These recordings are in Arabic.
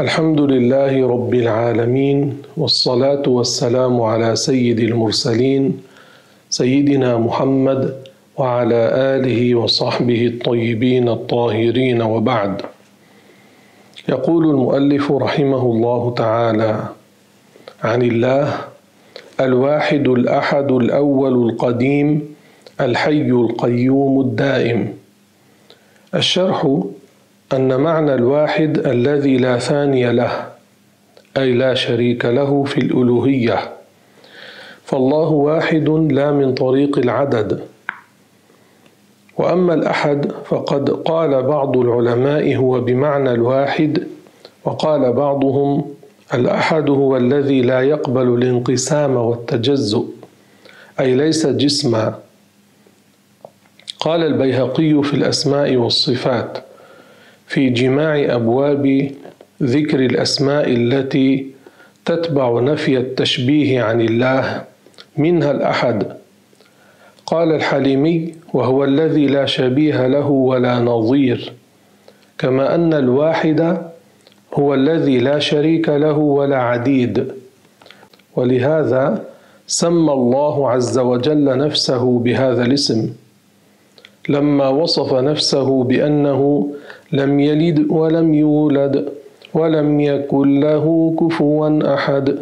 الحمد لله رب العالمين والصلاة والسلام على سيد المرسلين سيدنا محمد وعلى آله وصحبه الطيبين الطاهرين وبعد. يقول المؤلف رحمه الله تعالى عن الله الواحد الأحد الأول القديم الحي القيوم الدائم. الشرح أن معنى الواحد الذي لا ثاني له أي لا شريك له في الألوهية. فالله واحد لا من طريق العدد. وأما الأحد فقد قال بعض العلماء هو بمعنى الواحد وقال بعضهم الأحد هو الذي لا يقبل الانقسام والتجزؤ أي ليس جسما. قال البيهقي في الأسماء والصفات في جماع أبواب ذكر الأسماء التي تتبع نفي التشبيه عن الله منها الأحد. قال الحليمي وهو الذي لا شبيه له ولا نظير كما أن الواحد هو الذي لا شريك له ولا عديد. ولهذا سمى الله عز وجل نفسه بهذا الاسم لما وصف نفسه بأنه لم يلد ولم يولد ولم يكن له كفوا أحد.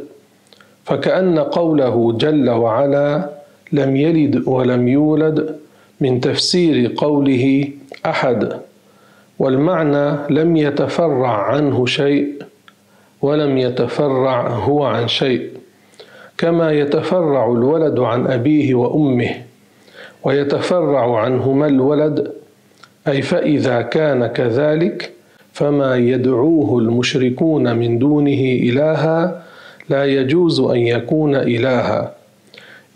فكأن قوله جل وعلا لم يلد ولم يولد من تفسير قوله أحد والمعنى لم يتفرع عنه شيء ولم يتفرع هو عن شيء كما يتفرع الولد عن أبيه وأمه ويتفرع عنهما الولد أي فإذا كان كذلك فما يدعوه المشركون من دونه إلها لا يجوز أن يكون إلها.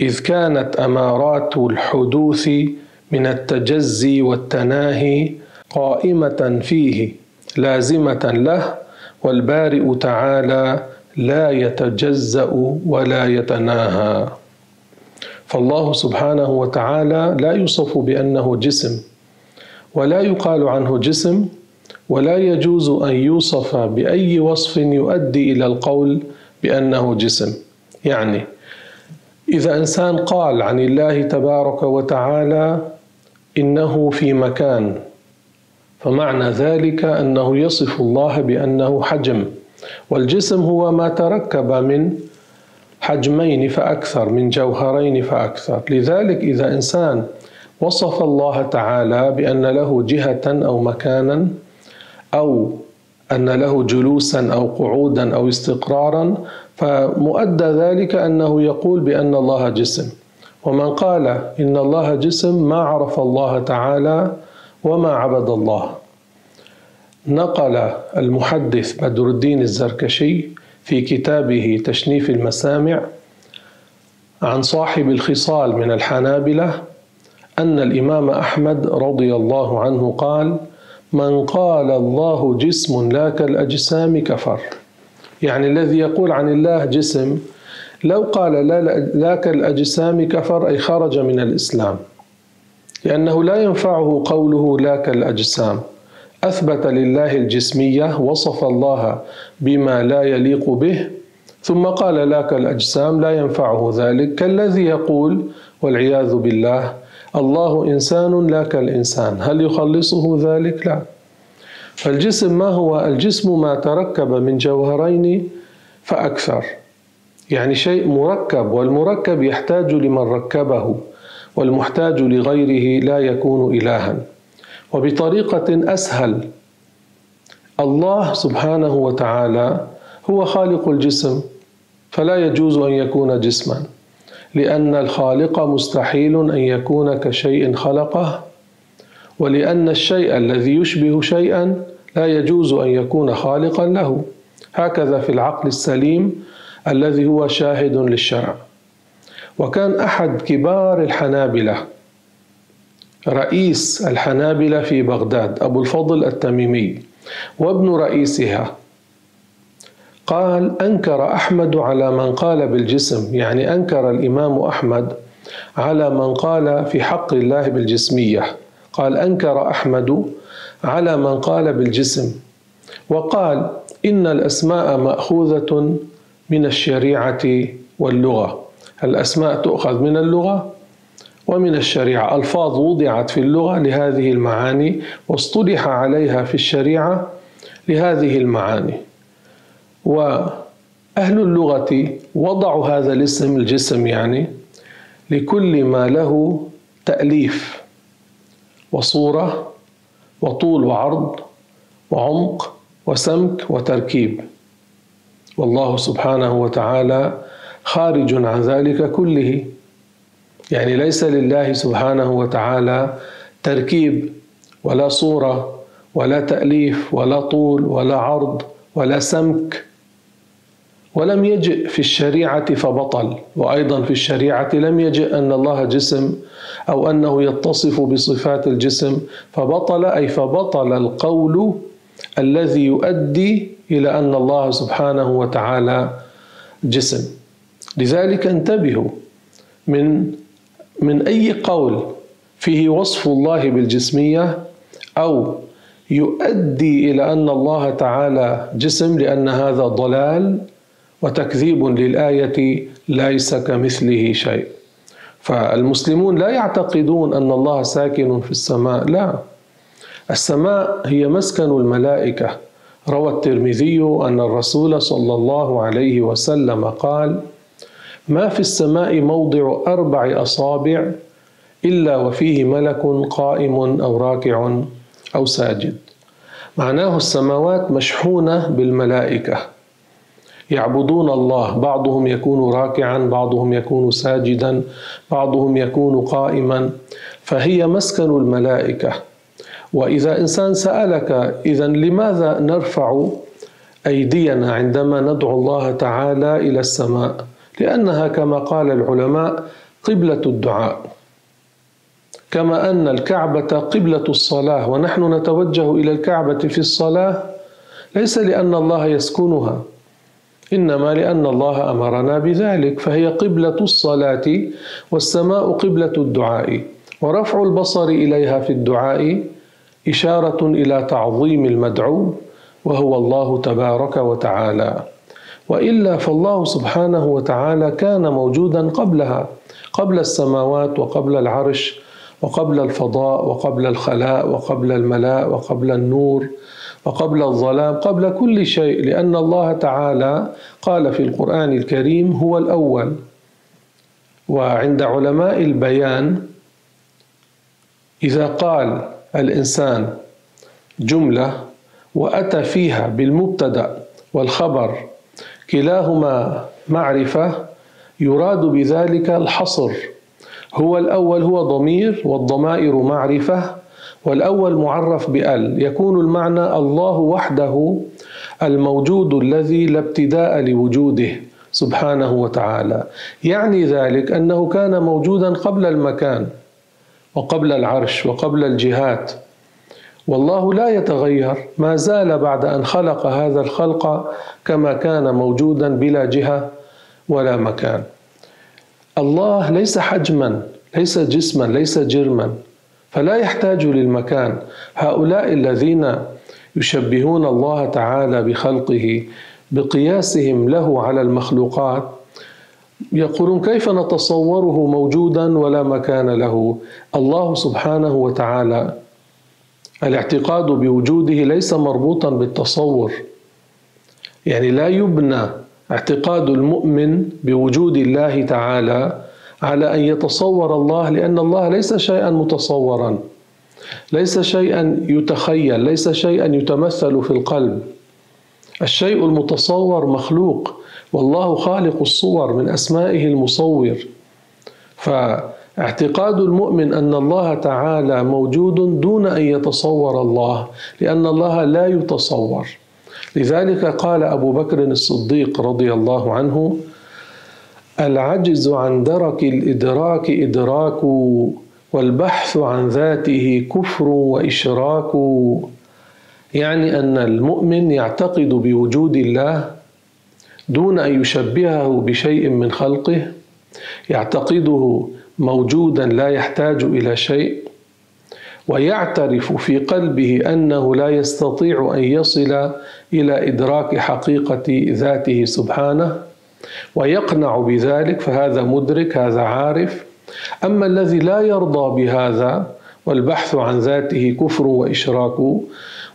إذ كانت أمارات الحدوث من التجزي والتناهي قائمة فيه لازمة له والبارئ تعالى لا يتجزأ ولا يتناهى. فالله سبحانه وتعالى لا يوصف بأنه جسم. ولا يقال عنه جسم ولا يجوز أن يوصف بأي وصف يؤدي إلى القول بأنه جسم. يعني إذا إنسان قال عن الله تبارك وتعالى إنه في مكان فمعنى ذلك أنه يصف الله بأنه حجم. والجسم هو ما تركب من حجمين فأكثر من جوهرين فأكثر. لذلك إذا إنسان وصف الله تعالى بأن له جهة أو مكانا أو أن له جلوسا أو قعودا أو استقرارا فمؤدى ذلك أنه يقول بأن الله جسم. ومن قال إن الله جسم ما عرف الله تعالى وما عبد الله. نقل المحدث بدر الدين الزركشي في كتابه تشنيف المسامع عن صاحب الخصال من الحنابلة أن الإمام أحمد رضي الله عنه قال من قال الله جسم لا كالأجسام كفر. يعني الذي يقول عن الله جسم لو قال لا, لا كالأجسام كفر أي خرج من الإسلام. لأنه لا ينفعه قوله لا كالأجسام. أثبت لله الجسمية وصف الله بما لا يليق به ثم قال لا كالأجسام لا ينفعه ذلك. كالذي يقول والعياذ بالله الله إنسان لا كالإنسان. هل يخلصه ذلك؟ لا. فالجسم ما هو؟ الجسم ما تركب من جوهرين فأكثر. يعني شيء مركب والمركب يحتاج لمن ركبه والمحتاج لغيره لا يكون إلها. وبطريقة أسهل الله سبحانه وتعالى هو خالق الجسم فلا يجوز أن يكون جسما. لأن الخالق مستحيل أن يكون كشيء خلقه ولأن الشيء الذي يشبه شيئا لا يجوز أن يكون خالقا له. هكذا في العقل السليم الذي هو شاهد للشرع. وكان أحد كبار الحنابلة رئيس الحنابلة في بغداد أبو الفضل التميمي وابن رئيسها قال أنكر أحمد على من قال بالجسم. يعني أنكر الإمام أحمد على من قال في حق الله بالجسمية. قال أنكر أحمد على من قال بالجسم. وقال إن الأسماء مأخوذة من الشريعة واللغة. الأسماء تؤخذ من اللغة ومن الشريعة. ألفاظ وضعت في اللغة لهذه المعاني واصطلح عليها في الشريعة لهذه المعاني. وأهل اللغة وضعوا هذا الاسم الجسم يعني لكل ما له تأليف وصورة وطول وعرض وعمق وسمك وتركيب. والله سبحانه وتعالى خارج عن ذلك كله. يعني ليس لله سبحانه وتعالى تركيب ولا صورة ولا تأليف ولا طول ولا عرض ولا سمك. ولم يجئ في الشريعة فبطل وأيضا في الشريعة لم يجئ أن الله جسم أو أنه يتصف بصفات الجسم فبطل أي فبطل القول الذي يؤدي إلى أن الله سبحانه وتعالى جسم. لذلك انتبهوا من من أي قول فيه وصف الله بالجسمية أو يؤدي إلى أن الله تعالى جسم لأن هذا ضلال؟ وتكذيب للآية ليس كمثله شيء. فالمسلمون لا يعتقدون أن الله ساكن في السماء لا. السماء هي مسكن الملائكة. روى الترمذي أن الرسول صلى الله عليه وسلم قال ما في السماء موضع أربع أصابع إلا وفيه ملك قائم أو راكع أو ساجد. معناه السماوات مشحونة بالملائكة. يعبدون الله. بعضهم يكون راكعا بعضهم يكون ساجدا بعضهم يكون قائما. فهي مسكن الملائكة. وإذا إنسان سألك اذا لماذا نرفع أيدينا عندما ندعو الله تعالى إلى السماء؟ لأنها كما قال العلماء قبلة الدعاء. كما أن الكعبة قبلة الصلاة ونحن نتوجه إلى الكعبة في الصلاة ليس لأن الله يسكنها. إنما لأن الله أمرنا بذلك فهي قبلة الصلاة والسماء قبلة الدعاء ورفع البصر إليها في الدعاء إشارة إلى تعظيم المدعو وهو الله تبارك وتعالى. وإلا فالله سبحانه وتعالى كان موجودا قبلها قبل السماوات وقبل العرش وقبل الفضاء وقبل الخلاء وقبل الملاء وقبل النور وقبل الظلام قبل كل شيء لأن الله تعالى قال في القرآن الكريم هو الأول. وعند علماء البيان إذا قال الإنسان جملة وأتى فيها بالمبتدأ والخبر كلاهما معرفة يراد بذلك الحصر. هو الأول هو ضمير والضمائر معرفة والأول معرف بأل. يكون المعنى الله وحده الموجود الذي لا ابتداء لوجوده سبحانه وتعالى. يعني ذلك أنه كان موجودا قبل المكان وقبل العرش وقبل الجهات والله لا يتغير. ما زال بعد أن خلق هذا الخلق كما كان موجودا بلا جهة ولا مكان. الله ليس حجما ليس جسما ليس جرما. فلا يحتاج للمكان. هؤلاء الذين يشبهون الله تعالى بخلقه بقياسهم له على المخلوقات يقولون كيف نتصوره موجودا ولا مكان له؟ الله سبحانه وتعالى. الاعتقاد بوجوده ليس مربوطا بالتصور. يعني لا يبنى اعتقاد المؤمن بوجود الله تعالى على أن يتصور الله لأن الله ليس شيئا متصورا. ليس شيئا يتخيل ليس شيئا يتمثل في القلب. الشيء المتصور مخلوق والله خالق الصور من أسمائه المصور. فاعتقاد المؤمن أن الله تعالى موجود دون أن يتصور الله لأن الله لا يتصور. لذلك قال أبو بكر الصديق رضي الله عنه العجز عن درك الإدراك إدراك والبحث عن ذاته كفر وإشراك. يعني أن المؤمن يعتقد بوجود الله دون أن يشبهه بشيء من خلقه يعتقده موجودا لا يحتاج إلى شيء ويعترف في قلبه أنه لا يستطيع أن يصل إلى إدراك حقيقة ذاته سبحانه. ويقنع بذلك فهذا مدرك هذا عارف. أما الذي لا يرضى بهذا والبحث عن ذاته كفر وإشراك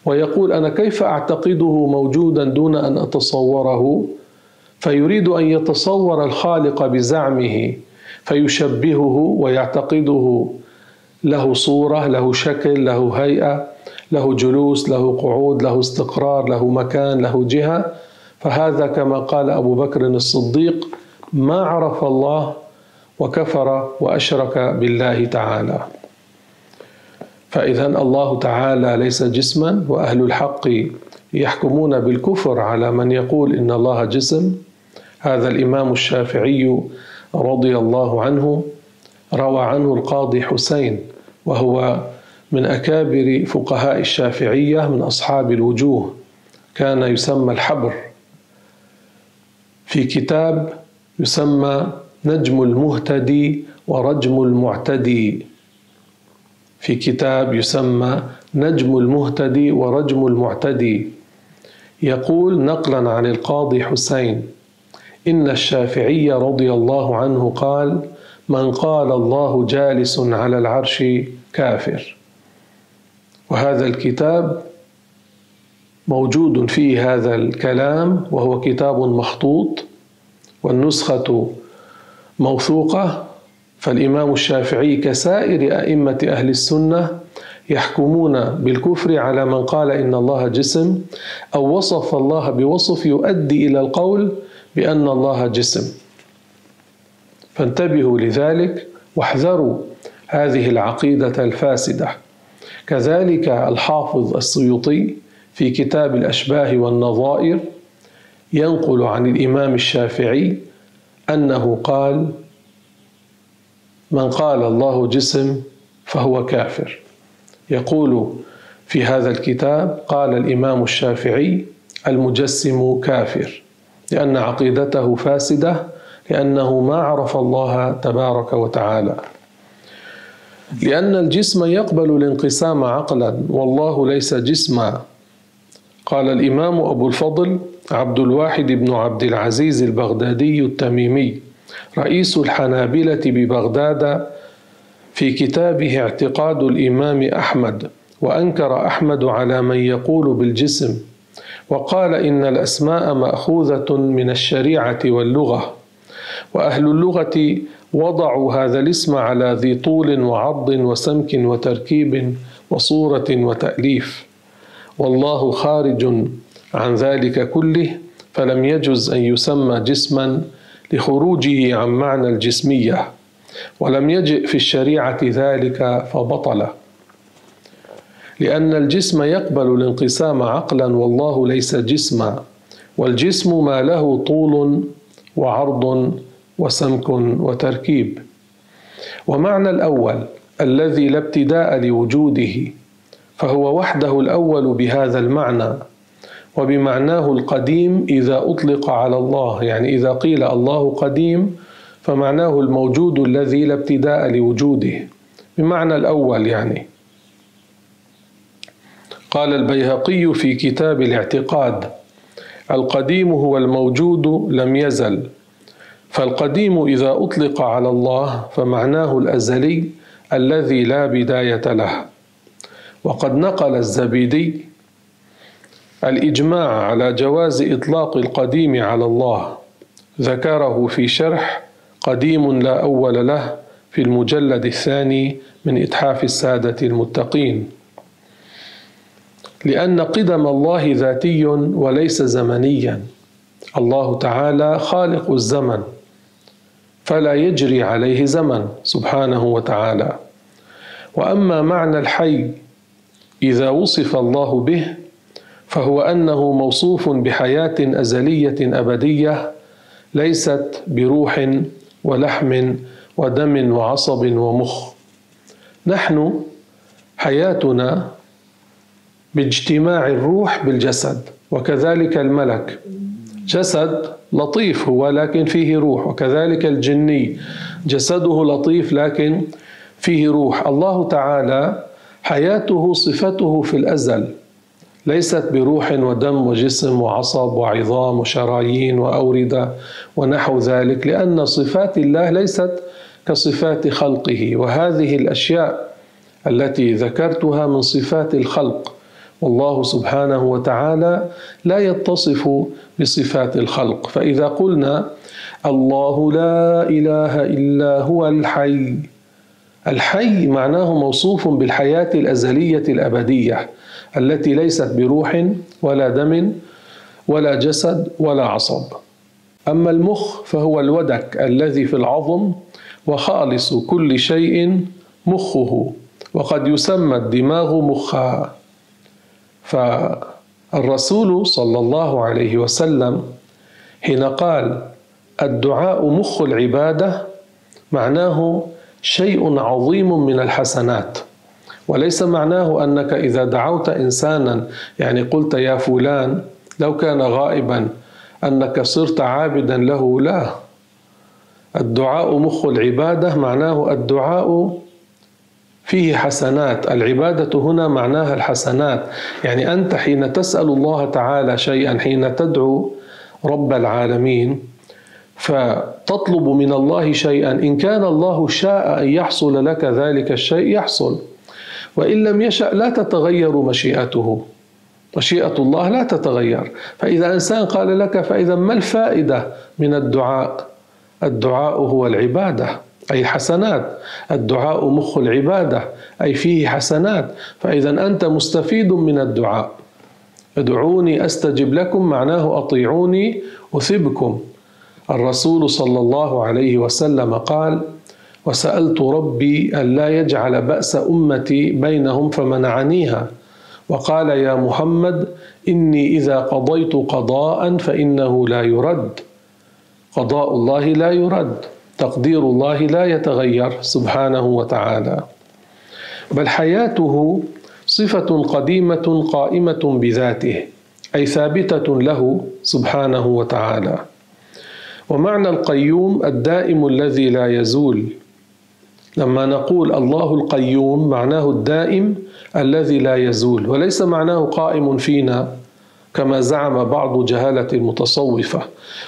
ويقول أنا كيف أعتقده موجودا دون أن أتصوره؟ فيريد أن يتصور الخالق بزعمه فيشبهه ويعتقده. له صورة له شكل له هيئة له جلوس له قعود له استقرار له مكان له جهة. فهذا كما قال أبو بكر الصديق ما عرف الله وكفر وأشرك بالله تعالى. فاذا الله تعالى ليس جسما وأهل الحق يحكمون بالكفر على من يقول إن الله جسم. هذا الإمام الشافعي رضي الله عنه روى عنه القاضي حسين وهو من أكابر فقهاء الشافعية من أصحاب الوجوه كان يسمى الحبر. في كتاب يسمى نجم المهتدي ورجم المعتدي. في كتاب يسمى نجم المهتدي ورجم المعتدي. يقول نقلا عن القاضي حسين إن الشافعي رضي الله عنه قال من قال الله جالس على العرش كافر. وهذا الكتاب موجود فيه هذا الكلام وهو كتاب مخطوط والنسخة موثوقة فالإمام الشافعي كسائر أئمة أهل السنة يحكمون بالكفر على من قال إن الله جسم أو وصف الله بوصف يؤدي إلى القول بأن الله جسم. فانتبهوا لذلك واحذروا هذه العقيدة الفاسدة. كذلك الحافظ السيوطي في كتاب الأشباه والنظائر ينقل عن الإمام الشافعي أنه قال من قال الله جسم فهو كافر. يقول في هذا الكتاب قال الإمام الشافعي المجسم كافر لأن عقيدته فاسدة لأنه ما عرف الله تبارك وتعالى. لأن الجسم يقبل الانقسام عقلا والله ليس جسما قال الإمام أبو الفضل عبد الواحد بن عبد العزيز البغدادي التميمي رئيس الحنابلة ببغداد في كتابه اعتقاد الإمام أحمد وأنكر أحمد على من يقول بالجسم وقال إن الأسماء مأخوذة من الشريعة واللغة وأهل اللغة وضعوا هذا الاسم على ذي طول وعض وسمك وتركيب وصورة وتأليف. والله خارج عن ذلك كله فلم يجز أن يسمى جسما لخروجه عن معنى الجسمية ولم يجئ في الشريعة ذلك فبطل. لأن الجسم يقبل الانقسام عقلا والله ليس جسما والجسم ما له طول وعرض وسمك وتركيب. ومعنى الأول الذي لا ابتداء لوجوده فهو وحده الأول بهذا المعنى وبمعناه القديم إذا أطلق على الله يعني إذا قيل الله قديم فمعناه الموجود الذي لا ابتداء لوجوده بمعنى الأول يعني. قال البيهقي في كتاب الاعتقاد القديم هو الموجود لم يزل فالقديم إذا أطلق على الله فمعناه الأزلي الذي لا بداية له. وقد نقل الزبيدي الإجماع على جواز إطلاق القديم على الله. ذكره في شرح قديم لا أول له في المجلد الثاني من إتحاف السادة المتقين. لأن قدم الله ذاتي وليس زمنيا. الله تعالى خالق الزمن فلا يجري عليه زمن سبحانه وتعالى. وأما معنى الحي إذا وصف الله به فهو أنه موصوف بحياة أزلية أبدية ليست بروح ولحم ودم وعصب ومخ. نحن حياتنا باجتماع الروح بالجسد وكذلك الملك. جسد لطيف هو لكن فيه روح وكذلك الجني. جسده لطيف لكن فيه روح. الله تعالى حياته صفته في الأزل. ليست بروح ودم وجسم وعصب وعظام وشرايين وأوردة ونحو ذلك لأن صفات الله ليست كصفات خلقه. وهذه الأشياء التي ذكرتها من صفات الخلق والله سبحانه وتعالى لا يتصف بصفات الخلق. فإذا قلنا الله لا إله إلا هو الحي الحي معناه موصوف بالحياة الأزلية الأبدية التي ليست بروح ولا دم ولا جسد ولا عصب. أما المخ فهو الودك الذي في العظم وخالص كل شيء مخه وقد يسمى الدماغ مخا. فالرسول صلى الله عليه وسلم حين قال الدعاء مخ العبادة معناه شيء عظيم من الحسنات. وليس معناه أنك إذا دعوت إنسانا يعني قلت يا فلان لو كان غائبا أنك صرت عابدا له لا. الدعاء مخ العبادة معناه الدعاء فيه حسنات. العبادة هنا معناها الحسنات. يعني أنت حين تسأل الله تعالى شيئا حين تدعو رب العالمين فتطلب من الله شيئا. إن كان الله شاء أن يحصل لك ذلك الشيء يحصل. وإن لم يشأ لا تتغير مشيئته. مشيئة الله لا تتغير. فإذا إنسان قال لك فإذا ما الفائدة من الدعاء؟ الدعاء هو العبادة أي حسنات. الدعاء مخ العبادة أي فيه حسنات. فإذا أنت مستفيد من الدعاء. ادعوني أستجب لكم معناه أطيعوني أثبكم الرسول صلى الله عليه وسلم قال وسألت ربي ألا يجعل بأس أمتي بينهم فمنعنيها وقال يا محمد إني إذا قضيت قضاء فإنه لا يرد قضاء الله لا يرد تقدير الله لا يتغير سبحانه وتعالى. بل حياته صفة قديمة قائمة بذاته أي ثابتة له سبحانه وتعالى. ومعنى القيوم الدائم الذي لا يزول. لما نقول الله القيوم معناه الدائم الذي لا يزول وليس معناه قائم فينا كما زعم بعض جهالة المتصوفة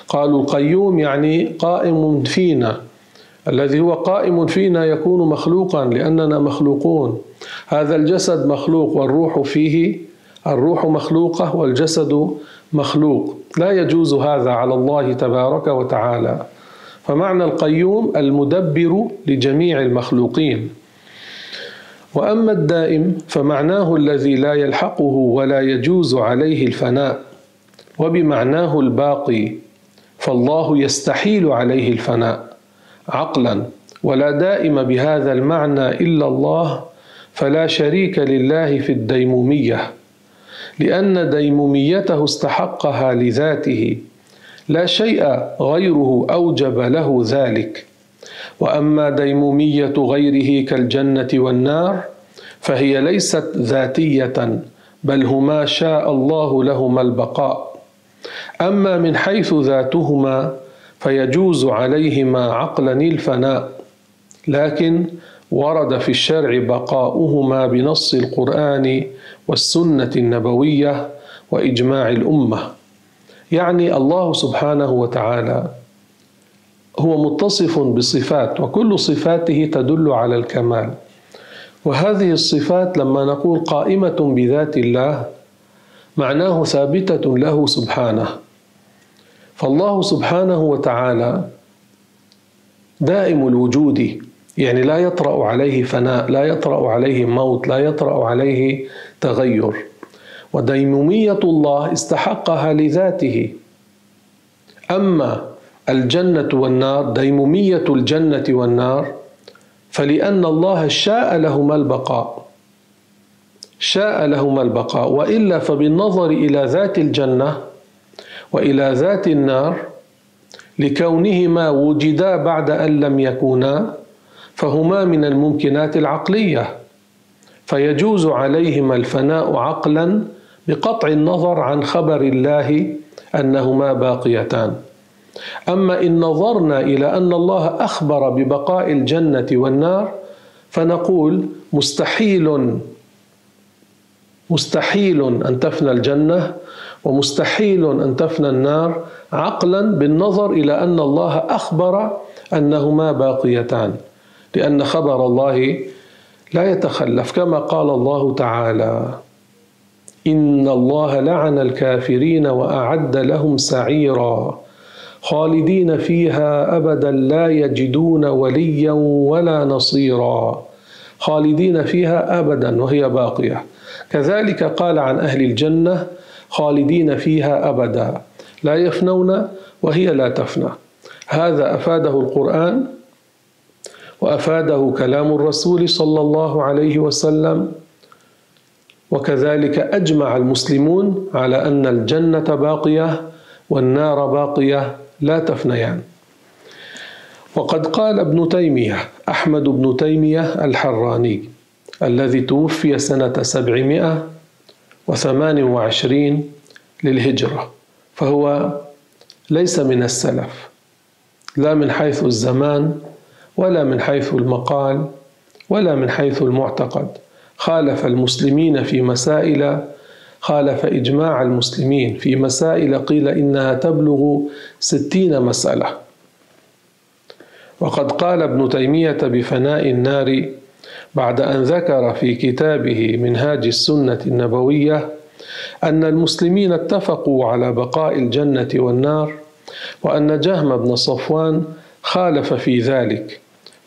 قالوا القيوم يعني قائم فينا. الذي هو قائم فينا يكون مخلوقا لأننا مخلوقون. هذا الجسد مخلوق والروح فيه الروح مخلوقة والجسد مخلوق. لا يجوز هذا على الله تبارك وتعالى. فمعنى القيوم المدبر لجميع المخلوقين. وأما الدائم فمعناه الذي لا يلحقه ولا يجوز عليه الفناء. وبمعناه الباقي فالله يستحيل عليه الفناء عقلا. ولا دائم بهذا المعنى إلا الله فلا شريك لله في الديمومية. لأن ديموميته استحقها لذاته. لا شيء غيره أوجب له ذلك. وأما ديمومية غيره كالجنة والنار فهي ليست ذاتية بل هما شاء الله لهما البقاء. أما من حيث ذاتهما فيجوز عليهما عقلا الفناء. لكن ورد في الشرع بقاؤهما بنص القرآن والسنة النبوية وإجماع الأمة. يعني الله سبحانه وتعالى هو متصف بصفات وكل صفاته تدل على الكمال. وهذه الصفات لما نقول قائمة بذات الله معناه ثابتة له سبحانه. فالله سبحانه وتعالى دائم الوجود يعني لا يطرأ عليه فناء لا يطرأ عليه موت لا يطرأ عليه تغير. وديمومية الله استحقها لذاته. أما الجنة والنار ديمومية الجنة والنار فلأن الله شاء لهما البقاء. شاء لهما البقاء. وإلا فبالنظر إلى ذات الجنة وإلى ذات النار لكونهما وجدا بعد أن لم يكونا فهما من الممكنات العقلية. فيجوز عليهما الفناء عقلا بقطع النظر عن خبر الله أنهما باقيتان. أما إن نظرنا إلى أن الله أخبر ببقاء الجنة والنار فنقول مستحيل مستحيل أن تفنى الجنة ومستحيل أن تفنى النار عقلا بالنظر إلى أن الله أخبر أنهما باقيتان. لأن خبر الله لا يتخلف كما قال الله تعالى ان الله لعن الكافرين واعد لهم سعيرا. خالدين فيها ابدا لا يجدون وليا ولا نصيرا. خالدين فيها ابدا وهي باقية. كذلك قال عن أهل الجنة خالدين فيها ابدا. لا يفنون وهي لا تفنى. هذا أفاده القرآن وأفاده كلام الرسول صلى الله عليه وسلم. وكذلك أجمع المسلمون على أن الجنة باقية والنار باقية لا تفنيان. وقد قال ابن تيمية أحمد بن تيمية الحراني الذي توفي سنة سبعمائة وثمان وعشرين للهجرة فهو ليس من السلف لا من حيث الزمان ولا من حيث المقال ولا من حيث المعتقد. خالف المسلمين في مسائل خالف إجماع المسلمين في مسائل قيل إنها تبلغ ستين مسألة. وقد قال ابن تيمية بفناء النار بعد أن ذكر في كتابه منهاج السنة النبوية أن المسلمين اتفقوا على بقاء الجنة والنار وأن جهم بن صفوان خالف في ذلك.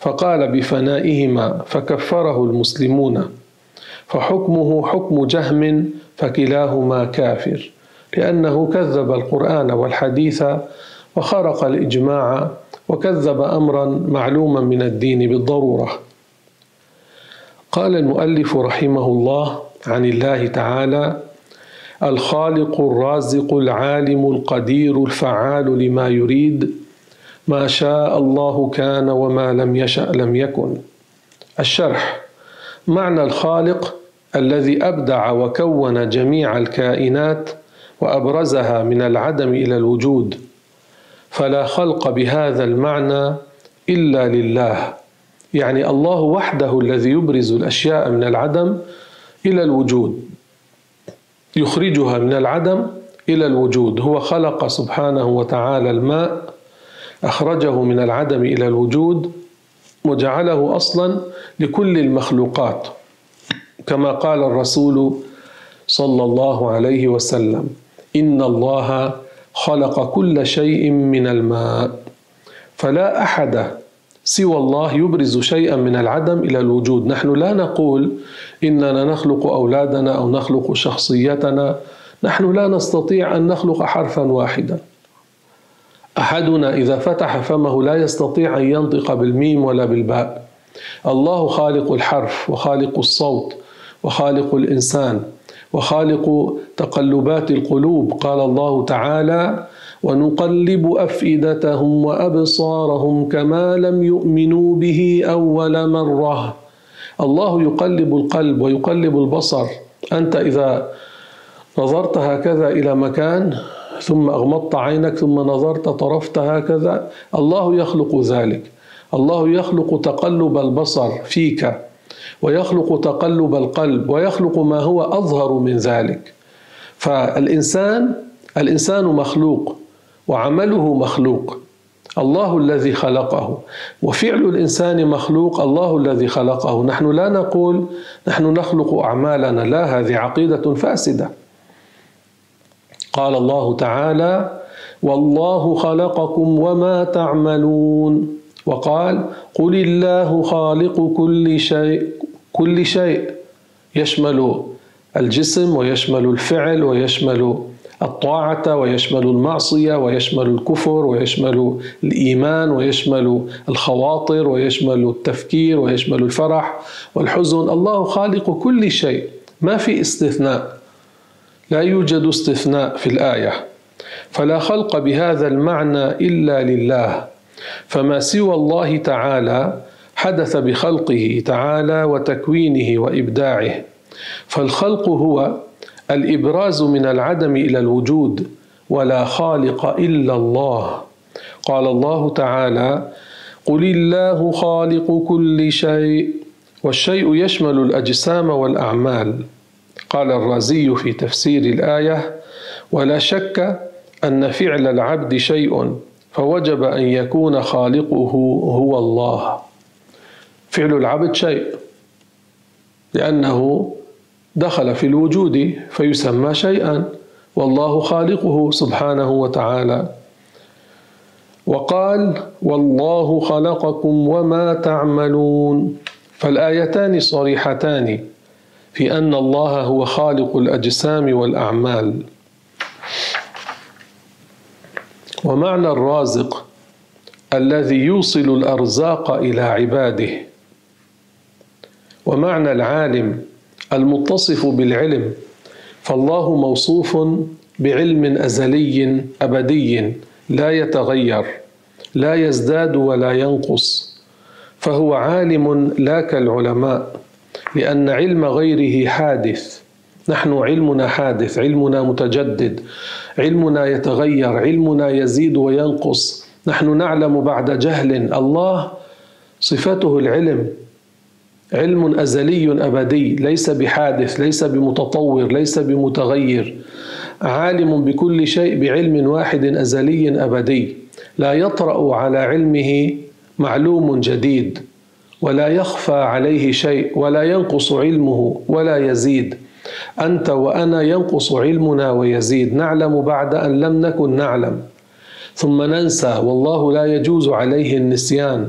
فقال بفنائهما فكفره المسلمون فحكمه حكم جهم فكلاهما كافر لأنه كذب القرآن والحديث وخرق الإجماع وكذب أمرا معلوما من الدين بالضرورة. قال المؤلف رحمه الله عن الله تعالى الخالق الرازق العالم القدير الفعال لما يريد ما شاء الله كان وما لم يشأ لم يكن. الشرح. معنى الخالق الذي أبدع وكون جميع الكائنات وأبرزها من العدم إلى الوجود. فلا خلق بهذا المعنى إلا لله. يعني الله وحده الذي يبرز الأشياء من العدم إلى الوجود. يخرجها من العدم إلى الوجود. هو خلق سبحانه وتعالى الماء أخرجه من العدم إلى الوجود وجعله أصلا لكل المخلوقات كما قال الرسول صلى الله عليه وسلم إن الله خلق كل شيء من الماء فلا أحد سوى الله يبرز شيئا من العدم إلى الوجود. نحن لا نقول إننا نخلق أولادنا أو نخلق شخصيتنا نحن لا نستطيع أن نخلق حرفا واحدا. أحدنا إذا فتح فمه لا يستطيع أن ينطق بالميم ولا بالباء. الله خالق الحرف وخالق الصوت وخالق الإنسان وخالق تقلبات القلوب. قال الله تعالى ونقلب أفئدتهم وأبصارهم كما لم يؤمنوا به أول مرة. الله يقلب القلب ويقلب البصر. أنت إذا نظرت هكذا إلى مكان ثم أغمضت عينك ثم نظرت طرفت هكذا. الله يخلق ذلك. الله يخلق تقلب البصر فيك ويخلق تقلب القلب ويخلق ما هو أظهر من ذلك. فالإنسان الإنسان مخلوق وعمله مخلوق. الله الذي خلقه. وفعل الإنسان مخلوق الله الذي خلقه. نحن لا نقول نحن نخلق أعمالنا لا هذه عقيدة فاسدة. قال الله تعالى والله خلقكم وما تعملون وقال قل الله خالق كل شيء كل شيء يشمل الجسم ويشمل الفعل ويشمل الطاعة ويشمل المعصية ويشمل الكفر ويشمل الإيمان ويشمل الخواطر ويشمل التفكير ويشمل الفرح والحزن الله خالق كل شيء ما في استثناء. لا يوجد استثناء في الآية. فلا خلق بهذا المعنى إلا لله. فما سوى الله تعالى حدث بخلقه تعالى وتكوينه وإبداعه. فالخلق هو الإبراز من العدم إلى الوجود ولا خالق إلا الله. قال الله تعالى قل الله خالق كل شيء والشيء يشمل الأجسام والأعمال. قال الرازي في تفسير الآية ولا شك أن فعل العبد شيء فوجب أن يكون خالقه هو الله. فعل العبد شيء لأنه دخل في الوجود فيسمى شيئا والله خالقه سبحانه وتعالى. وقال والله خلقكم وما تعملون. فالآيتان صريحتان. في أن الله هو خالق الأجسام والأعمال. ومعنى الرازق الذي يوصل الأرزاق إلى عباده. ومعنى العالم المتصف بالعلم فالله موصوف بعلم أزلي أبدي لا يتغير لا يزداد ولا ينقص فهو عالم لا كالعلماء. لأن علم غيره حادث. نحن علمنا حادث علمنا متجدد علمنا يتغير علمنا يزيد وينقص. نحن نعلم بعد جهل. الله صفته العلم. علم أزلي أبدي ليس بحادث ليس بمتطور ليس بمتغير. عالم بكل شيء بعلم واحد أزلي أبدي. لا يطرأ على علمه معلوم جديد. ولا يخفى عليه شيء ولا ينقص علمه ولا يزيد. أنت وأنا ينقص علمنا ويزيد. نعلم بعد أن لم نكن نعلم. ثم ننسى والله لا يجوز عليه النسيان.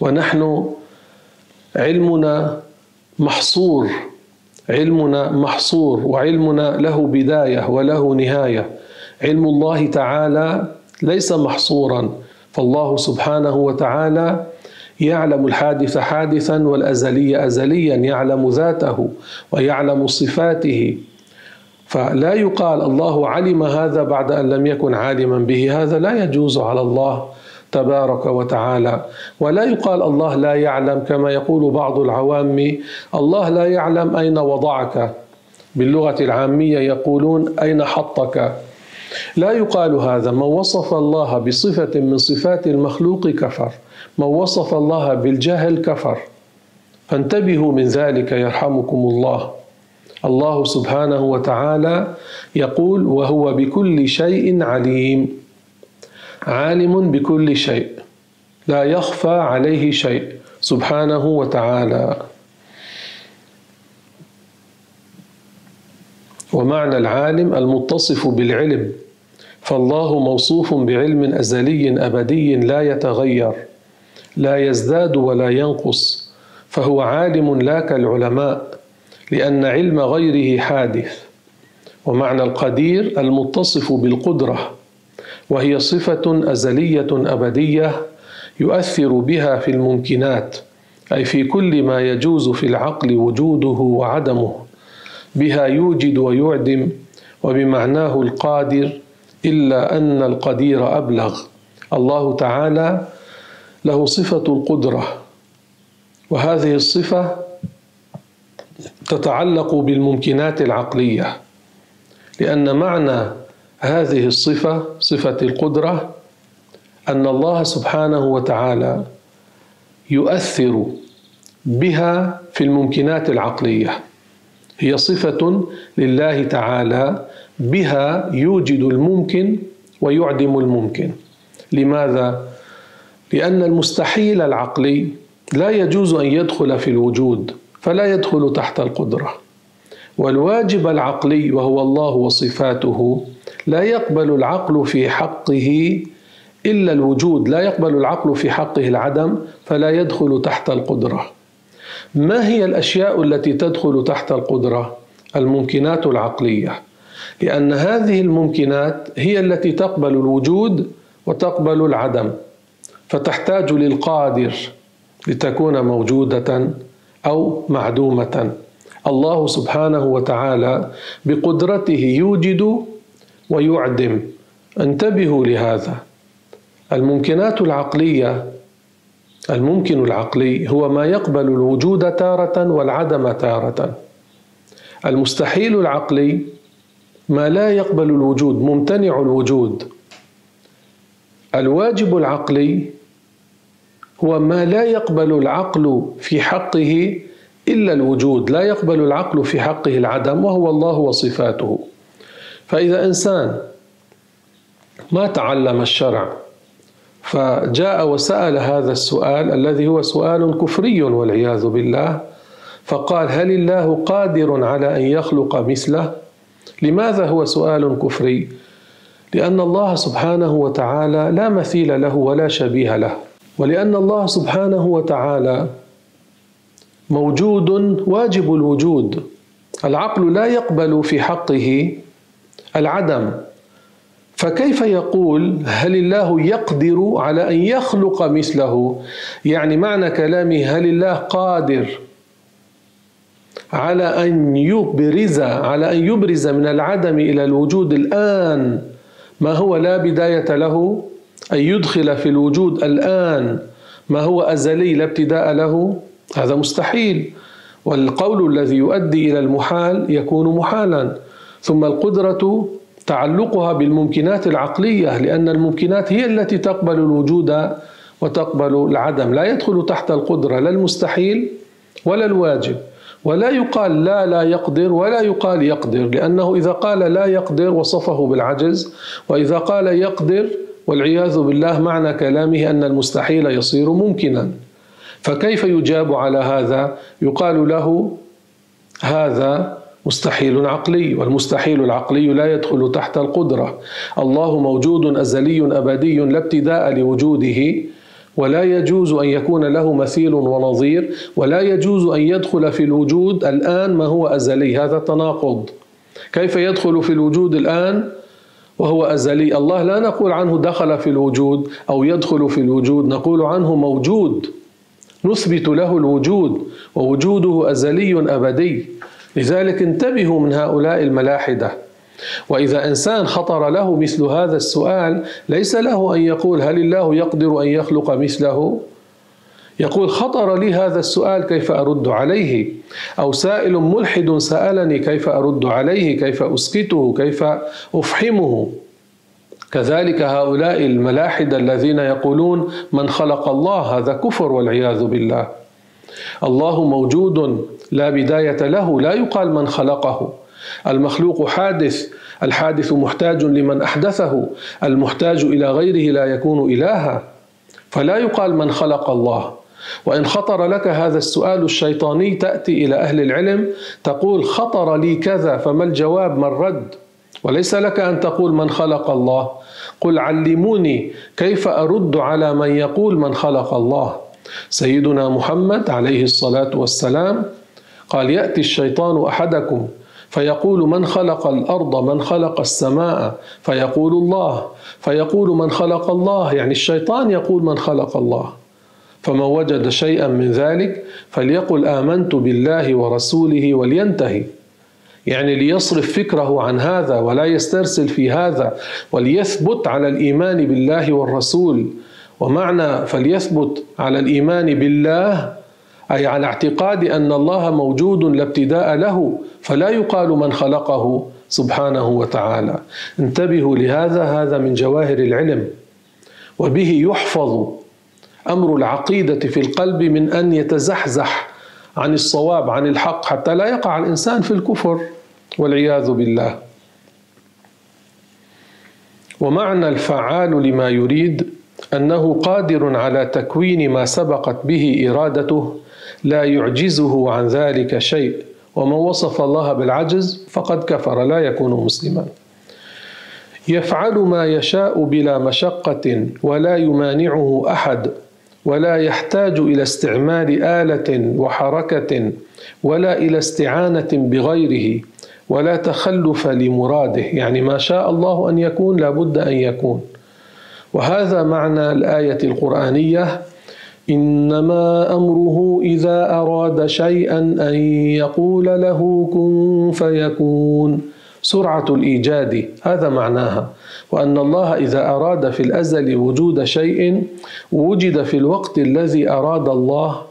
ونحن علمنا محصور علمنا محصور وعلمنا له بداية وله نهاية. علم الله تعالى ليس محصورا. فالله سبحانه وتعالى يعلم الحادث حادثا والأزلي ازليا يعلم ذاته ويعلم صفاته. فلا يقال الله علم هذا بعد أن لم يكن عالما به. هذا لا يجوز على الله تبارك وتعالى. ولا يقال الله لا يعلم كما يقول بعض العوام الله لا يعلم أين وضعك. باللغة العامية يقولون أين حطك. لا يقال هذا. من وصف الله بصفة من صفات المخلوق كفر. من وصف الله بالجهل كفر. فانتبهوا من ذلك يرحمكم الله. الله سبحانه وتعالى يقول وهو بكل شيء عليم. عالم بكل شيء. لا يخفى عليه شيء سبحانه وتعالى. ومعنى العالم المتصف بالعلم. فالله موصوف بعلم أزلي أبدي لا يتغير. لا يزداد ولا ينقص فهو عالم لا كالعلماء لأن علم غيره حادث ومعنى القدير المتصف بالقدرة وهي صفة أزلية أبدية يؤثر بها في الممكنات أي في كل ما يجوز في العقل وجوده وعدمه بها يوجد ويعدم وبمعناه القادر إلا أن القدير أبلغ. الله تعالى له صفة القدرة وهذه الصفة تتعلق بالممكنات العقلية لأن معنى هذه الصفة صفة القدرة أن الله سبحانه وتعالى يؤثر بها في الممكنات العقلية. هي صفة لله تعالى بها يوجد الممكن ويعدم الممكن. لماذا؟ لأن المستحيل العقلي لا يجوز أن يدخل في الوجود فلا يدخل تحت القدرة. والواجب العقلي وهو الله وصفاته لا يقبل العقل في حقه إلا الوجود لا يقبل العقل في حقه العدم فلا يدخل تحت القدرة. ما هي الأشياء التي تدخل تحت القدرة؟ الممكنات العقلية. لأن هذه الممكنات هي التي تقبل الوجود وتقبل العدم. فتحتاج للقادر لتكون موجودة أو معدومة. الله سبحانه وتعالى بقدرته يوجد ويعدم. انتبهوا لهذا. الممكنات العقلية الممكن العقلي هو ما يقبل الوجود تارة والعدم تارة. المستحيل العقلي ما لا يقبل الوجود ممتنع الوجود. الواجب العقلي هو ما لا يقبل العقل في حقه إلا الوجود لا يقبل العقل في حقه العدم وهو الله وصفاته فإذا إنسان ما تعلم الشرع فجاء وسأل هذا السؤال الذي هو سؤال كفري والعياذ بالله فقال هل الله قادر على أن يخلق مثله؟ لماذا هو سؤال كفري؟ لأن الله سبحانه وتعالى لا مثيل له ولا شبيه له ولأن الله سبحانه وتعالى موجود واجب الوجود. العقل لا يقبل في حقه العدم. فكيف يقول هل الله يقدر على أن يخلق مثله؟ يعني معنى كلامه هل الله قادر على أن يبرز على أن يبرز من العدم إلى الوجود الآن ما هو لا بداية له؟ أن يدخل في الوجود الآن ما هو أزلي لا ابتداء له؟ هذا مستحيل. والقول الذي يؤدي إلى المحال يكون محالا. ثم القدرة تعلقها بالممكنات العقلية لأن الممكنات هي التي تقبل الوجود وتقبل العدم. لا يدخل تحت القدرة لا المستحيل ولا الواجب. ولا يقال لا لا يقدر ولا يقال يقدر لأنه إذا قال لا يقدر وصفه بالعجز وإذا قال يقدر والعياذ بالله معنى كلامه أن المستحيل يصير ممكنا. فكيف يجاب على هذا؟ يقال له هذا مستحيل عقلي والمستحيل العقلي لا يدخل تحت القدرة. الله موجود أزلي أبدي لا ابتداء لوجوده ولا يجوز أن يكون له مثيل ونظير ولا يجوز أن يدخل في الوجود الآن ما هو أزلي هذا تناقض. كيف يدخل في الوجود الآن؟ وهو أزلي. الله لا نقول عنه دخل في الوجود أو يدخل في الوجود نقول عنه موجود نثبت له الوجود ووجوده أزلي أبدي. لذلك انتبهوا من هؤلاء الملاحدة. وإذا إنسان خطر له مثل هذا السؤال ليس له أن يقول هل الله يقدر أن يخلق مثله؟ يقول خطر لي هذا السؤال كيف أرد عليه؟ أو سائل ملحد سألني كيف أرد عليه؟ كيف أسكته؟ كيف أفحمه؟ كذلك هؤلاء الملاحدة الذين يقولون من خلق الله هذا كفر والعياذ بالله. الله موجود لا بداية له لا يقال من خلقه. المخلوق حادث الحادث محتاج لمن أحدثه المحتاج إلى غيره لا يكون إلها. فلا يقال من خلق الله. وإن خطر لك هذا السؤال الشيطاني تأتي إلى أهل العلم تقول خطر لي كذا فما الجواب؟ ما الرد؟ وليس لك أن تقول من خلق الله. قل علموني كيف أرد على من يقول من خلق الله. سيدنا محمد عليه الصلاة والسلام قال يأتي الشيطان أحدكم فيقول من خلق الأرض من خلق السماء؟ فيقول الله. فيقول من خلق الله يعني الشيطان يقول من خلق الله. فمن وجد شيئا من ذلك فليقل آمنت بالله ورسوله ولينتهي. يعني ليصرف فكره عن هذا ولا يسترسل في هذا وليثبت على الإيمان بالله والرسول. ومعنى فليثبت على الإيمان بالله أي على اعتقاد أن الله موجود لا ابتداء له فلا يقال من خلقه سبحانه وتعالى. انتبهوا لهذا هذا من جواهر العلم. وبه يحفظ أمر العقيدة في القلب من أن يتزحزح عن الصواب عن الحق حتى لا يقع الإنسان في الكفر والعياذ بالله. ومعنى الفعال لما يريد أنه قادر على تكوين ما سبقت به إرادته لا يعجزه عن ذلك شيء ومن وصف الله بالعجز فقد كفر لا يكون مسلما. يفعل ما يشاء بلا مشقة ولا يمانعه أحد. ولا يحتاج إلى استعمال آلة وحركة ولا إلى استعانة بغيره ولا تخلف لمراده. يعني ما شاء الله أن يكون لابد أن يكون. وهذا معنى الآية القرآنية إنما أمره إذا أراد شيئا أن يقول له كن فيكون. سرعة الإيجاد هذا معناها. وأن الله إذا أراد في الأزل وجود شيء وجد في الوقت الذي أراد الله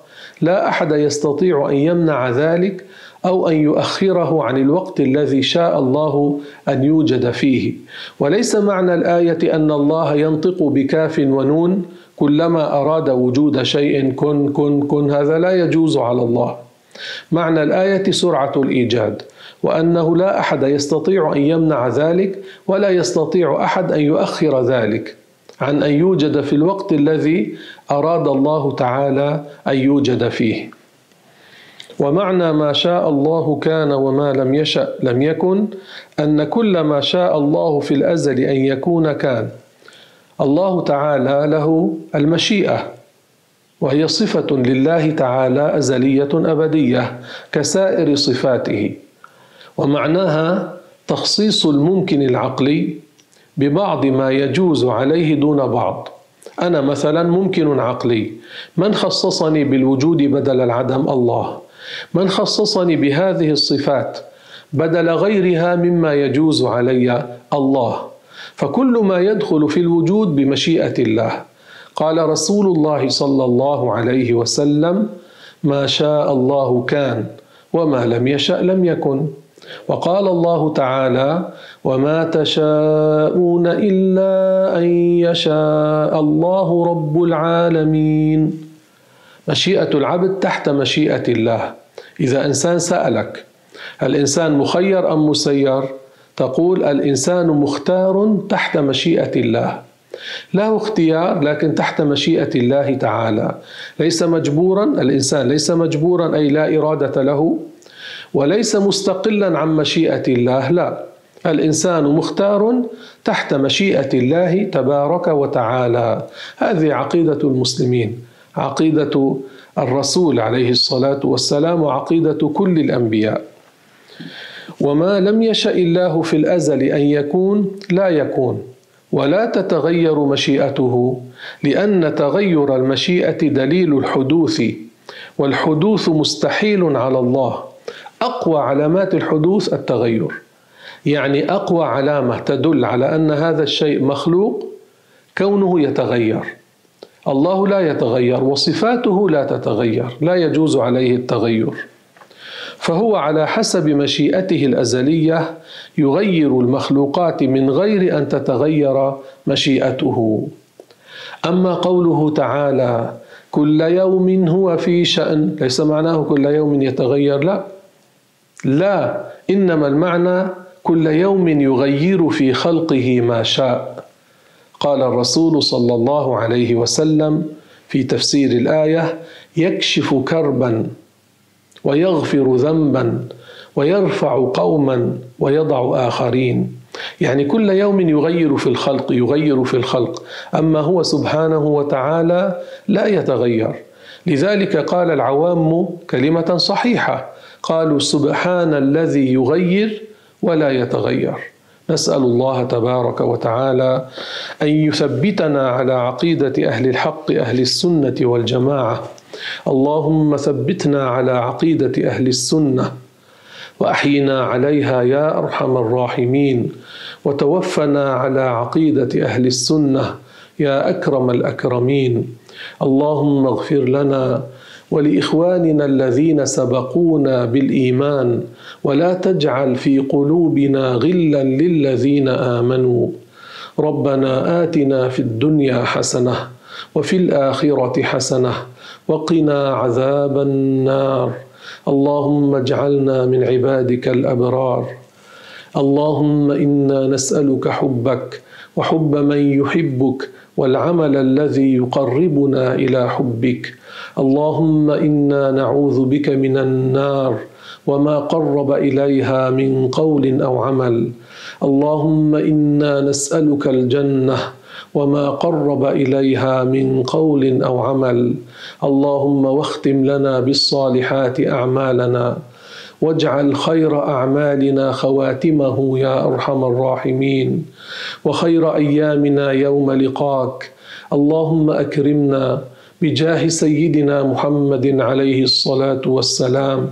لا أحد يستطيع أن يمنع ذلك أو أن يؤخره عن الوقت الذي شاء الله أن يوجد فيه. وليس معنى الآية أن الله ينطق بكاف ونون كلما أراد وجود شيء كن كن كن هذا لا يجوز على الله. معنى الآية سرعة الإيجاد. وأنه لا أحد يستطيع أن يمنع ذلك ولا يستطيع أحد أن يؤخر ذلك عن أن يوجد في الوقت الذي أراد الله تعالى أن يوجد فيه. ومعنى ما شاء الله كان وما لم يشأ لم يكن أن كل ما شاء الله في الأزل أن يكون كان. الله تعالى له المشيئة وهي صفة لله تعالى أزلية أبدية كسائر صفاته. ومعناها تخصيص الممكن العقلي ببعض ما يجوز عليه دون بعض. أنا مثلا ممكن عقلي. من خصصني بالوجود بدل العدم؟ الله. من خصصني بهذه الصفات بدل غيرها مما يجوز علي؟ الله. فكل ما يدخل في الوجود بمشيئة الله. قال رسول الله صلى الله عليه وسلم ما شاء الله كان وما لم يشأ لم يكن. وقال الله تعالى وما تشاءون الا ان يشاء الله رب العالمين مشيئة العبد تحت مشيئة الله. إذا إنسان سألك الإنسان مخير أم مسير؟ تقول الإنسان مختار تحت مشيئة الله. له اختيار لكن تحت مشيئة الله تعالى. ليس مجبورا الإنسان ليس مجبورا أي لا إرادة له. وليس مستقلا عن مشيئة الله لا. الإنسان مختار تحت مشيئة الله تبارك وتعالى. هذه عقيدة المسلمين. عقيدة الرسول عليه الصلاة والسلام وعقيدة كل الأنبياء. وما لم يشأ الله في الأزل أن يكون لا يكون. ولا تتغير مشيئته لأن تغير المشيئة دليل الحدوث. والحدوث مستحيل على الله. أقوى علامات الحدوث التغير. يعني أقوى علامة تدل على أن هذا الشيء مخلوق كونه يتغير. الله لا يتغير وصفاته لا تتغير لا يجوز عليه التغير. فهو على حسب مشيئته الأزلية يغير المخلوقات من غير أن تتغير مشيئته. أما قوله تعالى كل يوم هو في شأن ليس معناه كل يوم يتغير لا. لا إنما المعنى كل يوم يغير في خلقه ما شاء. قال الرسول صلى الله عليه وسلم في تفسير الآية يكشف كربا ويغفر ذنبا ويرفع قوما ويضع آخرين. يعني كل يوم يغير في الخلق يغير في الخلق. أما هو سبحانه وتعالى لا يتغير. لذلك قال العوام كلمة صحيحة قالوا سبحان الذي يغير ولا يتغير. نسأل الله تبارك وتعالى أن يثبتنا على عقيدة أهل الحق أهل السنة والجماعة. اللهم ثبتنا على عقيدة أهل السنة وأحينا عليها يا أرحم الراحمين. وتوفنا على عقيدة أهل السنة يا أكرم الأكرمين. اللهم اغفر لنا ولإخواننا الذين سبقونا بالإيمان ولا تجعل في قلوبنا غلا للذين آمنوا. ربنا آتنا في الدنيا حسنة وفي الآخرة حسنة وقنا عذاب النار. اللهم اجعلنا من عبادك الأبرار. اللهم إنا نسألك حبك وحب من يحبك والعمل الذي يقربنا إلى حبك. اللهم إنا نعوذ بك من النار وما قرب إليها من قول أو عمل. اللهم إنا نسألك الجنة وما قرب إليها من قول أو عمل. اللهم واختم لنا بالصالحات أعمالنا واجعل خير أعمالنا خواتمه يا أرحم الراحمين. وخير أيامنا يوم لقاك. اللهم أكرمنا بجاه سيدنا محمد عليه الصلاة والسلام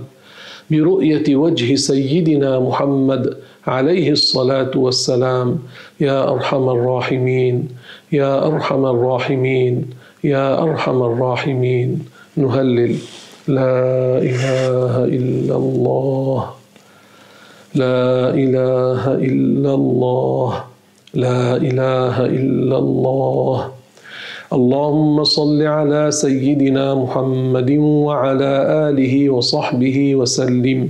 برؤية وجه سيدنا محمد عليه الصلاة والسلام. يا أرحم الراحمين يا أرحم الراحمين يا أرحم الراحمين. نهلل. لا إله إلا الله. لا إله إلا الله. لا إله إلا الله. اللهم صل على سيدنا محمد وعلى آله وصحبه وسلم.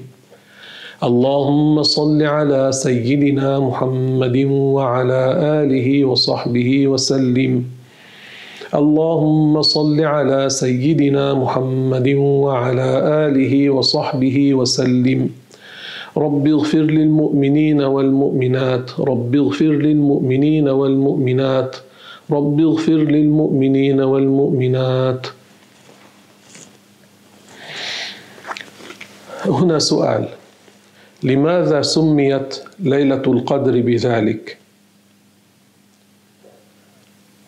اللهم صل على سيدنا محمد وعلى آله وصحبه وسلم. اللهم صل على سيدنا محمد وعلى آله وصحبه وسلم. رب اغفر للمؤمنين والمؤمنات. رب اغفر للمؤمنين والمؤمنات. رب اغفر للمؤمنين والمؤمنات هنا سؤال لماذا سميت ليلة القدر بذلك؟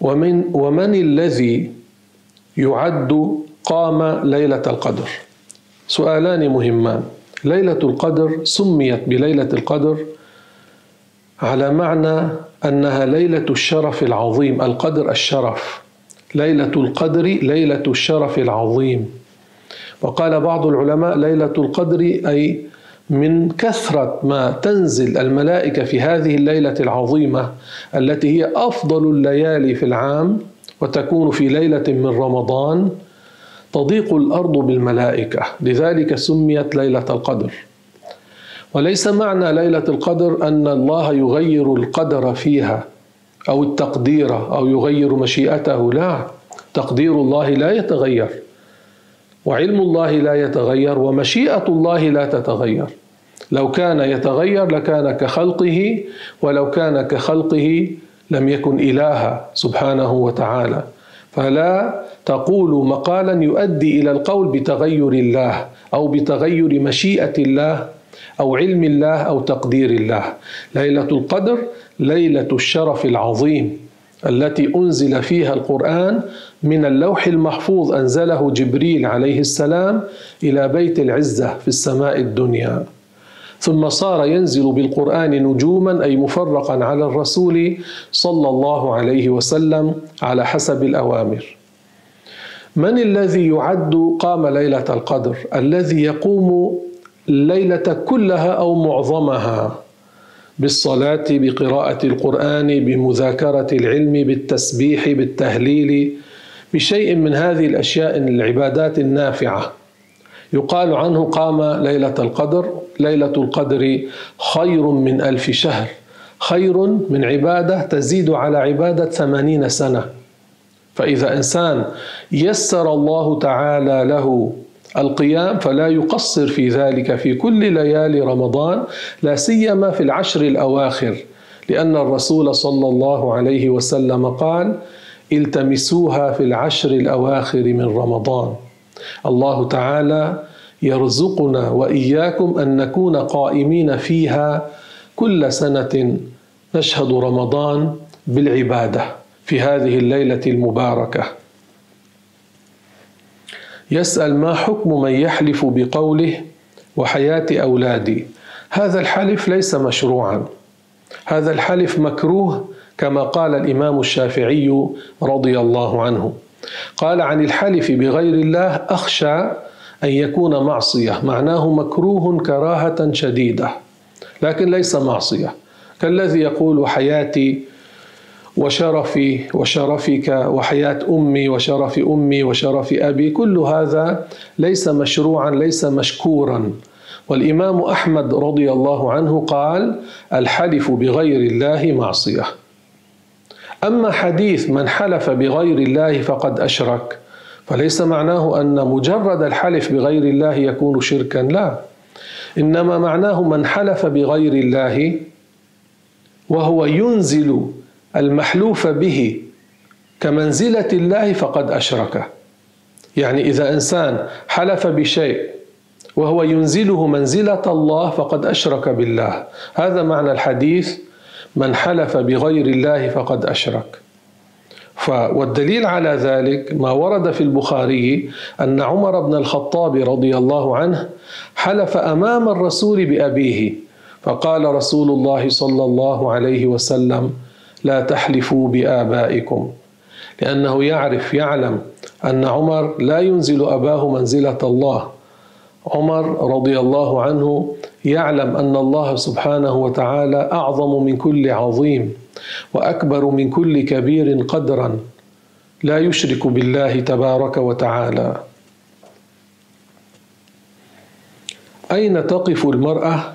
ومن ومن الذي يعد قام ليلة القدر؟ سؤالان مهمان ليلة القدر سميت بليلة القدر على معنى أنها ليلة الشرف العظيم القدر الشرف. ليلة القدر ليلة الشرف العظيم. وقال بعض العلماء ليلة القدر أي من كثرة ما تنزل الملائكة في هذه الليلة العظيمة التي هي أفضل الليالي في العام وتكون في ليلة من رمضان تضيق الأرض بالملائكة. لذلك سميت ليلة القدر. وليس معنى ليلة القدر أن الله يغير القدر فيها أو التقدير أو يغير مشيئته لا. تقدير الله لا يتغير وعلم الله لا يتغير ومشيئة الله لا تتغير. لو كان يتغير لكان كخلقه ولو كان كخلقه لم يكن إلها سبحانه وتعالى. فلا تقول مقالا يؤدي إلى القول بتغير الله أو بتغير مشيئة الله أو علم الله أو تقدير الله. ليلة القدر ليلة الشرف العظيم التي أنزل فيها القرآن من اللوح المحفوظ أنزله جبريل عليه السلام إلى بيت العزة في السماء الدنيا. ثم صار ينزل بالقرآن نجوما أي مفرقا على الرسول صلى الله عليه وسلم على حسب الأوامر. من الذي يعد قام ليلة القدر؟ الذي يقوم الليلة كلها أو معظمها بالصلاة بقراءة القرآن بمذاكرة العلم بالتسبيح بالتهليل بشيء من هذه الأشياء العبادات النافعة. يقال عنه قام ليلة القدر. ليلة القدر خير من ألف شهر. خير من عبادة تزيد على عبادة ثمانين سنة. فإذا إنسان يسر الله تعالى له القيام فلا يقصر في ذلك في كل ليالي رمضان لا سيما في العشر الأواخر لأن الرسول صلى الله عليه وسلم قال التمسوها في العشر الأواخر من رمضان. الله تعالى يرزقنا وإياكم أن نكون قائمين فيها كل سنة نشهد رمضان بالعبادة في هذه الليلة المباركة. يسأل ما حكم من يحلف بقوله وحياة أولادي؟ هذا الحلف ليس مشروعا. هذا الحلف مكروه كما قال الإمام الشافعي رضي الله عنه. قال عن الحلف بغير الله أخشى أن يكون معصية. معناه مكروه كراهة شديدة لكن ليس معصية. كالذي يقول حياتي وشرفي وشرفك وحياة أمي وشرف أمي وشرف أبي كل هذا ليس مشروعا ليس مشكورا. والإمام أحمد رضي الله عنه قال الحلف بغير الله معصية. أما حديث من حلف بغير الله فقد أشرك فليس معناه أن مجرد الحلف بغير الله يكون شركا لا. إنما معناه من حلف بغير الله وهو ينزل المحلوف به كمنزلة الله فقد أشرك يعني إذا إنسان حلف بشيء وهو ينزله منزلة الله فقد أشرك بالله. هذا معنى الحديث من حلف بغير الله فقد أشرك. والدليل على ذلك ما ورد في البخاري أن عمر بن الخطاب رضي الله عنه حلف أمام الرسول بأبيه. فقال رسول الله صلى الله عليه وسلم لا تحلفوا بآبائكم. لأنه يعرف يعلم أن عمر لا ينزل أباه منزلة الله. عمر رضي الله عنه يعلم أن الله سبحانه وتعالى أعظم من كل عظيم وأكبر من كل كبير قدرا. لا يشرك بالله تبارك وتعالى. أين تقف المرأة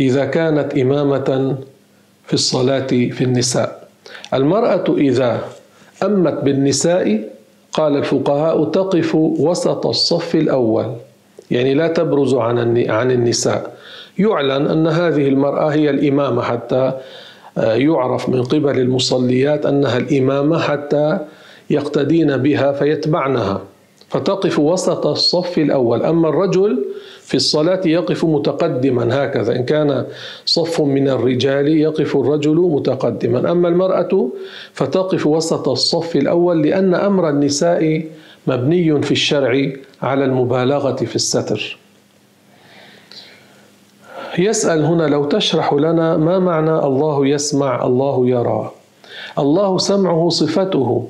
إذا كانت إمامة في الصلاة في النساء. المرأة إذا أمت بالنساء قال الفقهاء تقف وسط الصف الأول. يعني لا تبرز عن عن النساء. يعلن أن هذه المرأة هي الإمامة حتى آه، يعرف من قبل المصليات أنها الإمامة حتى يقتدين بها فيتبعنها. فتقف وسط الصف الأول. أما الرجل في الصلاة يقف متقدما هكذا. إن كان صف من الرجال يقف الرجل متقدما. أما المرأة فتقف وسط الصف الأول لأن أمر النساء مبني في الشرع على المبالغة في الستر. يسأل هنا لو تشرح لنا ما معنى الله يسمع الله يرى. الله سمعه صفته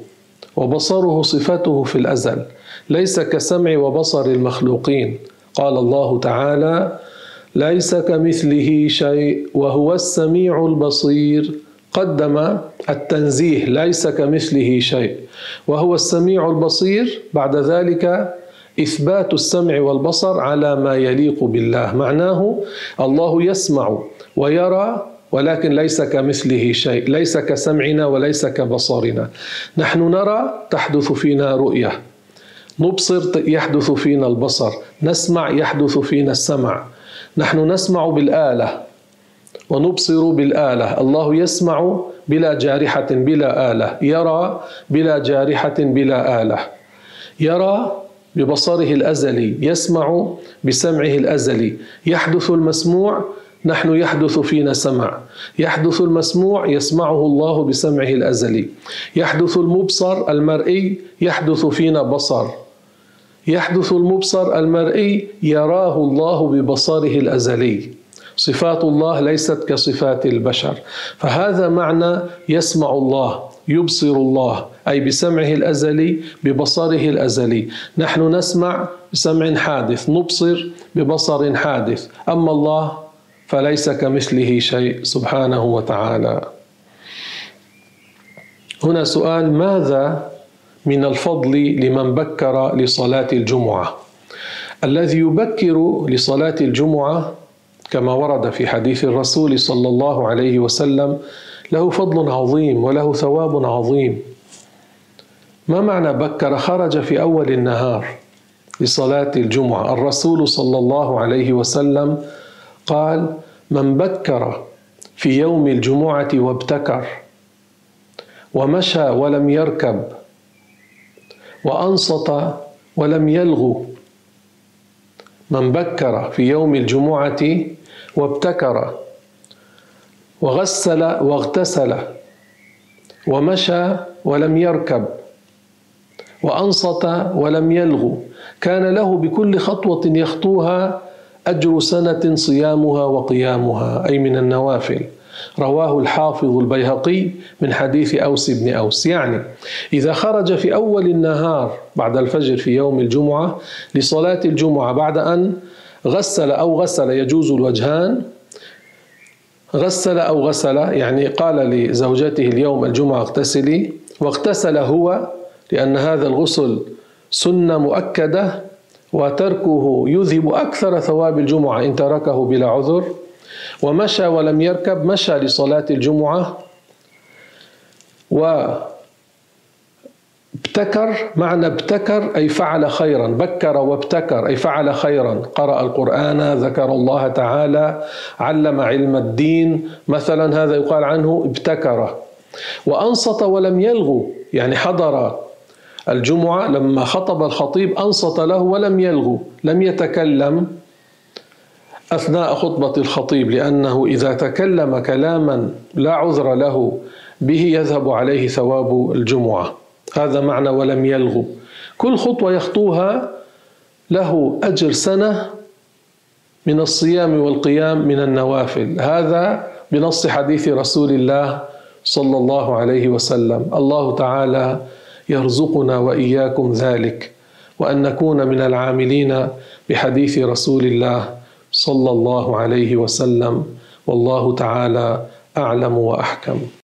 وبصره صفته في الأزل ليس كسمع وبصر المخلوقين. قال الله تعالى ليس كمثله شيء وهو السميع البصير. قدم التنزيه ليس كمثله شيء وهو السميع البصير. بعد ذلك إثبات السمع والبصر على ما يليق بالله. معناه الله يسمع ويرى ولكن ليس كمثله شيء ليس كسمعنا وليس كبصرنا. نحن نرى تحدث فينا رؤية نبصر يحدث فينا البصر. نسمع يحدث فينا السمع. نحن نسمع بالآلة ونبصر بالآلة. الله يسمع بلا جارحة بلا آلة. يرى بلا جارحة بلا آلة. يرى ببصره الأزلي. يسمع بسمعه الأزلي. يحدث المسموع نحن يحدث فينا سمع. يحدث المسموع يسمعه الله بسمعه الأزلي. يحدث المبصر المرئي يحدث فينا بصر. يحدث المبصر المرئي يراه الله ببصره الأزلي. صفات الله ليست كصفات البشر. فهذا معنى يسمع الله يبصر الله أي بسمعه الأزلي ببصره الأزلي. نحن نسمع بسمع حادث نبصر ببصر حادث. أما الله فليس كمثله شيء سبحانه وتعالى. هنا سؤال ماذا من الفضل لمن بكر لصلاة الجمعة. الذي يبكر لصلاة الجمعة كما ورد في حديث الرسول صلى الله عليه وسلم له فضل عظيم وله ثواب عظيم. ما معنى بكر؟ خرج في أول النهار لصلاة الجمعة. الرسول صلى الله عليه وسلم قال من بكر في يوم الجمعة وابتكر ومشى ولم يركب وأنصت ولم يلغو. من بكر في يوم الجمعة وابتكر وغسل واغتسل ومشى ولم يركب وأنصت ولم يلغو. كان له بكل خطوة يخطوها أجر سنة صيامها وقيامها أي من النوافل. رواه الحافظ البيهقي من حديث أوس بن أوس. يعني إذا خرج في أول النهار بعد الفجر في يوم الجمعة لصلاة الجمعة بعد أن غسل أو غسل يجوز الوجهان غسل أو غسل يعني قال لزوجته اليوم الجمعة اغتسلي واغتسل هو لأن هذا الغسل سنة مؤكدة وتركه يذهب أكثر ثواب الجمعة إن تركه بلا عذر. ومشى ولم يركب مشى لصلاة الجمعة و ابتكر معنى ابتكر أي فعل خيرا بكر وابتكر أي فعل خيرا. قرأ القرآن ذكر الله تعالى علم علم الدين. مثلا هذا يقال عنه ابتكر. وأنصت ولم يلغو يعني حضر الجمعة لما خطب الخطيب أنصت له ولم يلغو لم يتكلم. أثناء خطبة الخطيب لأنه إذا تكلم كلاما لا عذر له به يذهب عليه ثواب الجمعة. هذا معنى ولم يلغو. كل خطوة يخطوها له أجر سنة من الصيام والقيام من النوافل. هذا بنص حديث رسول الله صلى الله عليه وسلم. الله تعالى يرزقنا وإياكم ذلك وأن نكون من العاملين بحديث رسول الله صلى الله عليه وسلم. والله تعالى أعلم وأحكم.